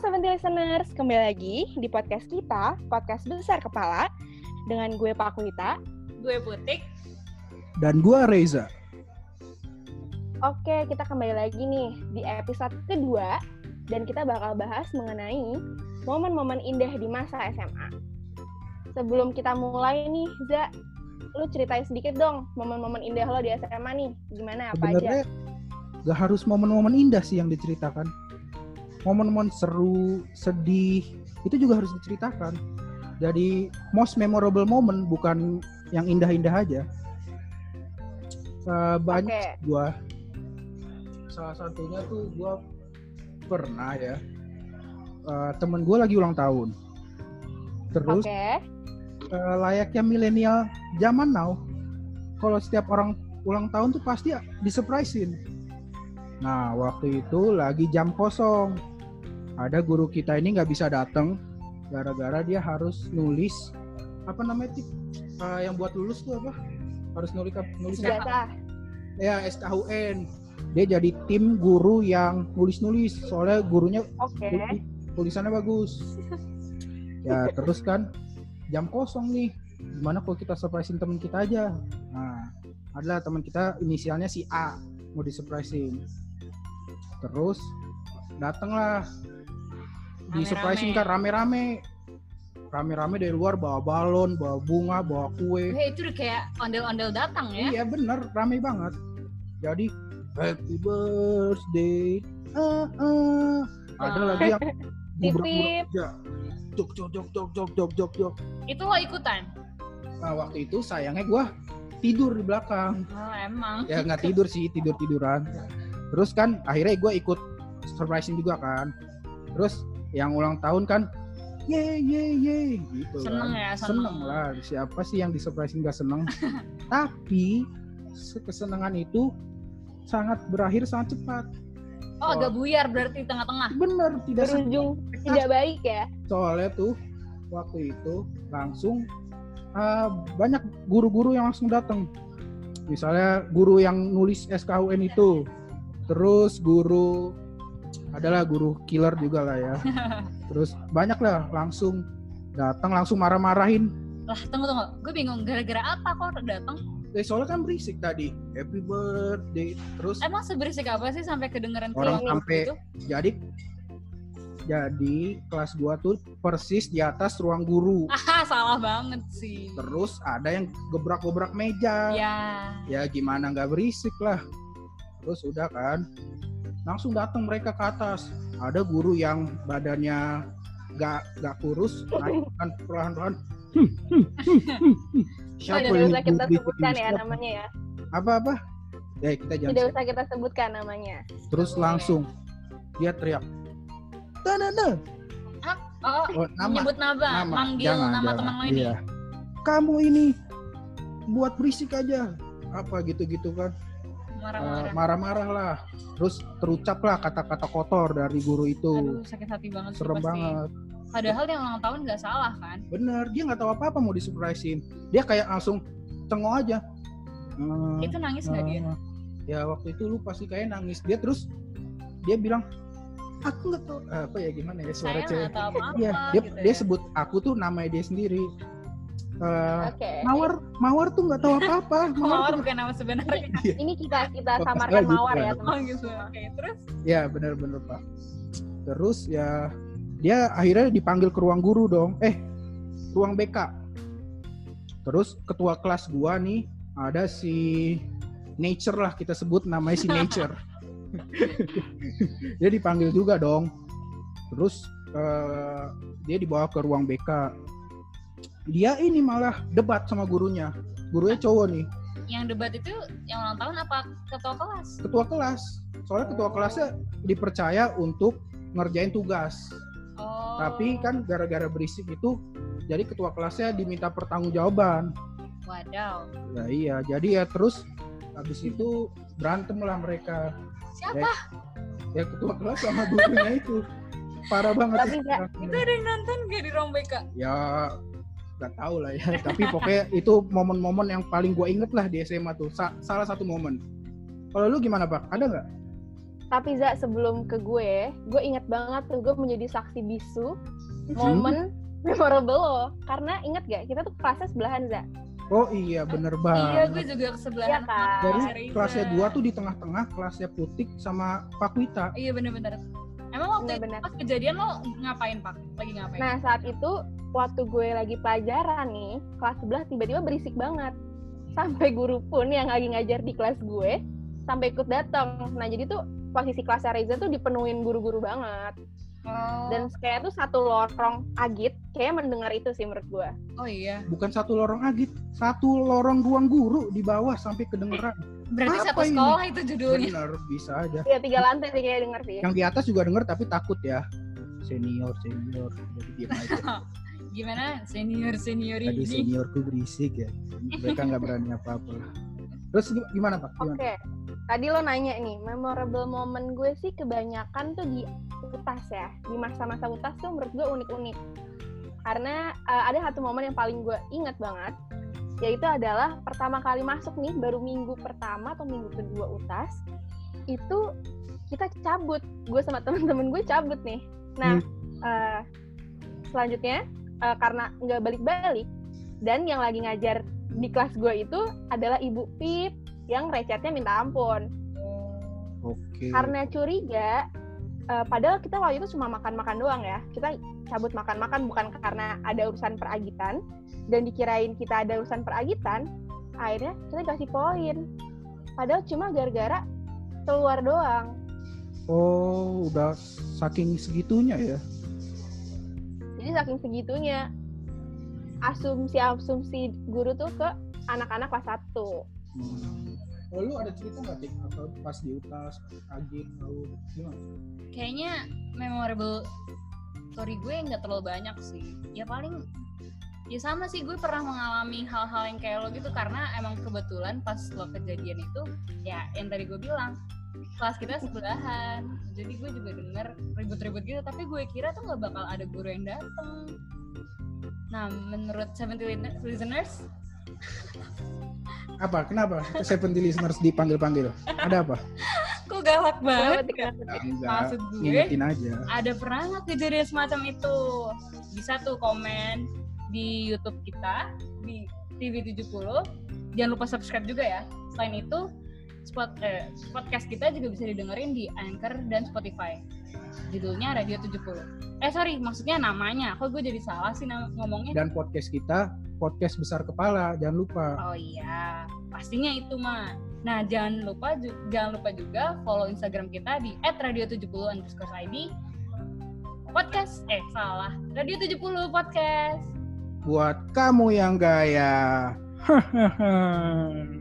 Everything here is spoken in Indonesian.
Seventy Listeners, kembali lagi di podcast kita, podcast besar kepala, dengan gue Pak Kulita. Gue Butik. Dan gua Reza. Oke, kita kembali lagi nih di episode kedua, dan kita bakal bahas mengenai momen-momen indah di masa SMA. Sebelum kita mulai nih, Za, lu ceritain sedikit dong momen-momen indah lo di SMA nih, gimana apa Sebenarnya aja? gak harus momen-momen indah sih yang diceritakan. Momen-momen seru, sedih, itu juga harus diceritakan. Jadi most memorable moment bukan yang indah-indah aja. Eh, banyak Oke. gua salah satunya tuh gua pernah ya eh, temen gua lagi ulang tahun terus Oke, eh, layaknya milenial zaman now kalau setiap orang ulang tahun tuh pasti disurprisein nah waktu itu lagi jam kosong. Ada guru kita ini nggak bisa datang gara-gara dia harus nulis apa namanya Tip? Eh, yang buat lulus tuh apa? Harus nulis nulis senjata. ya SKUN dia jadi tim guru yang nulis-nulis soalnya gurunya Oke, tulisannya bagus. Ya terus kan jam kosong nih. Gimana kalau kita surprisein teman kita aja? Nah adalah teman kita inisialnya si A mau disurprisein terus datanglah disurprisein kan rame-rame rame-rame dari luar bawa balon bawa bunga bawa kue Weh, itu udah kayak ondel-ondel datang ya. Iya bener, rame banget. Jadi happy birthday. ah, ah. Ada Ah. lagi yang gubrak-gubrak. Jok jok jok jok jok jok jok jok. Itu lo ikutan. Nah waktu itu sayangnya gua tidur di belakang. Oh, emang. Ya nggak tidur sih, tidur tiduran. Terus kan akhirnya gua ikut surprisein juga kan. Terus yang ulang tahun kan, ye ye ye gitu Seneng kan. ya, seneng. seneng lah siapa sih yang disurprisein gak seneng tapi se- kesenangan itu sangat berakhir sangat cepat Oh, agak buyar berarti tengah-tengah. bener tidak berujung tidak baik ya. soalnya tuh waktu itu langsung ah, banyak guru-guru yang langsung datang misalnya guru yang nulis SKUN itu terus guru adalah guru killer juga lah ya terus banyak lah langsung datang langsung marah-marahin Lah, tunggu tunggu. Gue bingung gara-gara apa kok datang? Eh, soalnya kan berisik tadi. Happy birthday. Terus Emang seberisik apa sih sampai kedengeran Orang sampai- gitu? jadi jadi kelas gua tuh persis di atas ruang guru. Ah, salah banget sih. Terus ada yang gebrak-gebrak meja. Ya. Ya gimana nggak berisik lah. Terus udah kan. Langsung datang mereka ke atas. Ada guru yang badannya nggak nggak kurus, naik kan perlahan-lahan. Hmm, hmm, hmm, hmm, hmm. Oh, Siapa tidak ini usah kita sebutkan ya namanya ya. Apa-apa? Ya kita jangan Tidak usah kita sebutkan namanya. Terus langsung dia teriak. Tanana. Oh, Oh, nama. menyebut nama, manggil Jangan, nama jangan. teman lo ini. Iya. Kamu ini buat berisik aja. Apa gitu-gitu kan. Marah-marah. Marah-marah lah. Terus terucaplah kata-kata kotor dari guru itu. Aduh, sakit hati banget Serem pasti. banget. Padahal yang ulang tahun nggak salah kan? Bener, dia nggak tahu apa-apa mau disurprisein. Dia kayak langsung cengok aja. Eh, Itu nangis nggak dia? eh, Ya waktu itu lupa sih kayak nangis. Dia terus dia bilang, aku nggak tahu apa ya gimana ya suara cewek. Iya, dia gitu dia ya. sebut aku tuh namanya dia sendiri. Eh, Oke. Mawar, Mawar tuh nggak tahu apa-apa. Mawar tuh- bukan nama sebenarnya. Ini kita kita samarkan mawar ya ya. Oh teman. gitu. Oke, terus Ya benar-benar pak. Terus ya dia akhirnya dipanggil ke ruang guru dong. Eh, ruang BK. Terus ketua kelas gua nih ada si Nature lah kita sebut namanya si Nature. dia dipanggil juga dong. Terus eh, dia dibawa ke ruang BK. Dia ini malah debat sama gurunya. Gurunya cowok nih. yang debat itu yang ulang tahun apa ketua kelas? ketua kelas. Soalnya ketua kelasnya dipercaya untuk ngerjain tugas. Oh. Tapi kan gara-gara berisik itu jadi ketua kelasnya diminta pertanggungjawaban. Wadaw. Ya iya, jadi ya terus habis itu berantem lah mereka. Siapa? Ya ketua kelas sama gurunya itu. Parah banget. Tapi nggak- Itu ada yang nonton gak di BK? Ya nggak tahu lah ya. Tapi pokoknya itu momen-momen yang paling gue inget lah di SMA tuh. Sa- salah satu momen. Kalau lu gimana pak? Ada nggak? Tapi Za, sebelum ke gue, gue inget banget tuh gue menjadi saksi bisu momen memorable lo. Karena inget gak, kita tuh kelasnya sebelahan Za. Oh iya bener Iya, banget. gue juga kesebelahan. Iya kan? Reza. kelasnya dua tuh di tengah-tengah, kelasnya Putik sama Pak Wita. Iya bener-bener. Waktu itu Bener-bener. pas kejadian lo ngapain pak? Lagi ngapain? Nah saat itu waktu gue lagi pelajaran nih kelas sebelah tiba-tiba berisik banget sampai guru pun yang lagi ngajar di kelas gue sampai ikut datang. Nah jadi tuh posisi kelasnya Reza tuh dipenuhin guru-guru banget oh, dan kayak tuh satu lorong agit kayak mendengar itu sih menurut gue. oh iya. Bukan satu lorong agit, satu lorong ruang guru di bawah sampai kedengeran. Berarti Apa satu ini? sekolah itu judulnya. Bener, bisa aja. Ya tiga lantai sih kayak denger sih. Yang di atas juga denger tapi takut ya. Senior, senior. Jadi diam aja. Gimana senior senior Tadi ini? seniorku berisik ya. Mereka nggak berani apa-apa lah. Terus gi- gimana Pak? Gimana? Oke, tadi lo nanya nih, memorable moment gue sih kebanyakan tuh di UTAS ya. Di masa-masa UTAS tuh menurut gue unik-unik. Karena eh, ada satu momen yang paling gue ingat banget, yaitu adalah pertama kali masuk nih, baru minggu pertama atau minggu kedua UTAS, itu kita cabut. Gue sama temen-temen gue cabut nih. Nah, eh, selanjutnya eh, karena nggak balik-balik, dan yang lagi ngajar di kelas gue itu adalah Ibu Pip yang recetnya minta ampun. Oke. Karena curiga, eh, padahal kita waktu itu cuma makan-makan doang ya. Kita cabut makan-makan bukan karena ada urusan peragitan dan dikirain kita ada urusan peragitan, akhirnya kita dikasih poin. Padahal cuma gara-gara keluar doang. Oh, udah saking segitunya ya. Jadi saking segitunya asumsi-asumsi guru tuh ke anak-anak kelas 1. Hmm. Oh, lu ada cerita nggak Tik? Atau pas di UTAS, agit, lalu gimana? Kayaknya memorable story gue nggak terlalu banyak sih. Ya paling ya sama sih gue pernah mengalami hal-hal yang kayak lo gitu karena emang kebetulan pas lo kejadian itu ya yang tadi gue bilang kelas kita sebelahan jadi gue juga denger ribut-ribut gitu tapi gue kira tuh nggak bakal ada guru yang datang nah menurut 70 listeners Apa? Kenapa? Seventy listeners dipanggil-panggil. Ada apa? kok galak banget. Maksud gue Ngingetin aja. ada pernah nggak kejadian semacam itu bisa tuh komen di YouTube kita di TV 70 jangan lupa subscribe juga ya selain itu spot eh, podcast kita juga bisa didengerin di Anchor dan Spotify judulnya Radio 70 eh sorry maksudnya namanya kok gue jadi salah sih ngomongnya Dan podcast kita podcast besar kepala, jangan lupa. oh iya pastinya itu mah nah jangan lupa jangan lupa juga follow Instagram kita di @radio70 underscore ID podcast eh salah Radio 70 podcast Buat kamu yang gaya. Hahaha.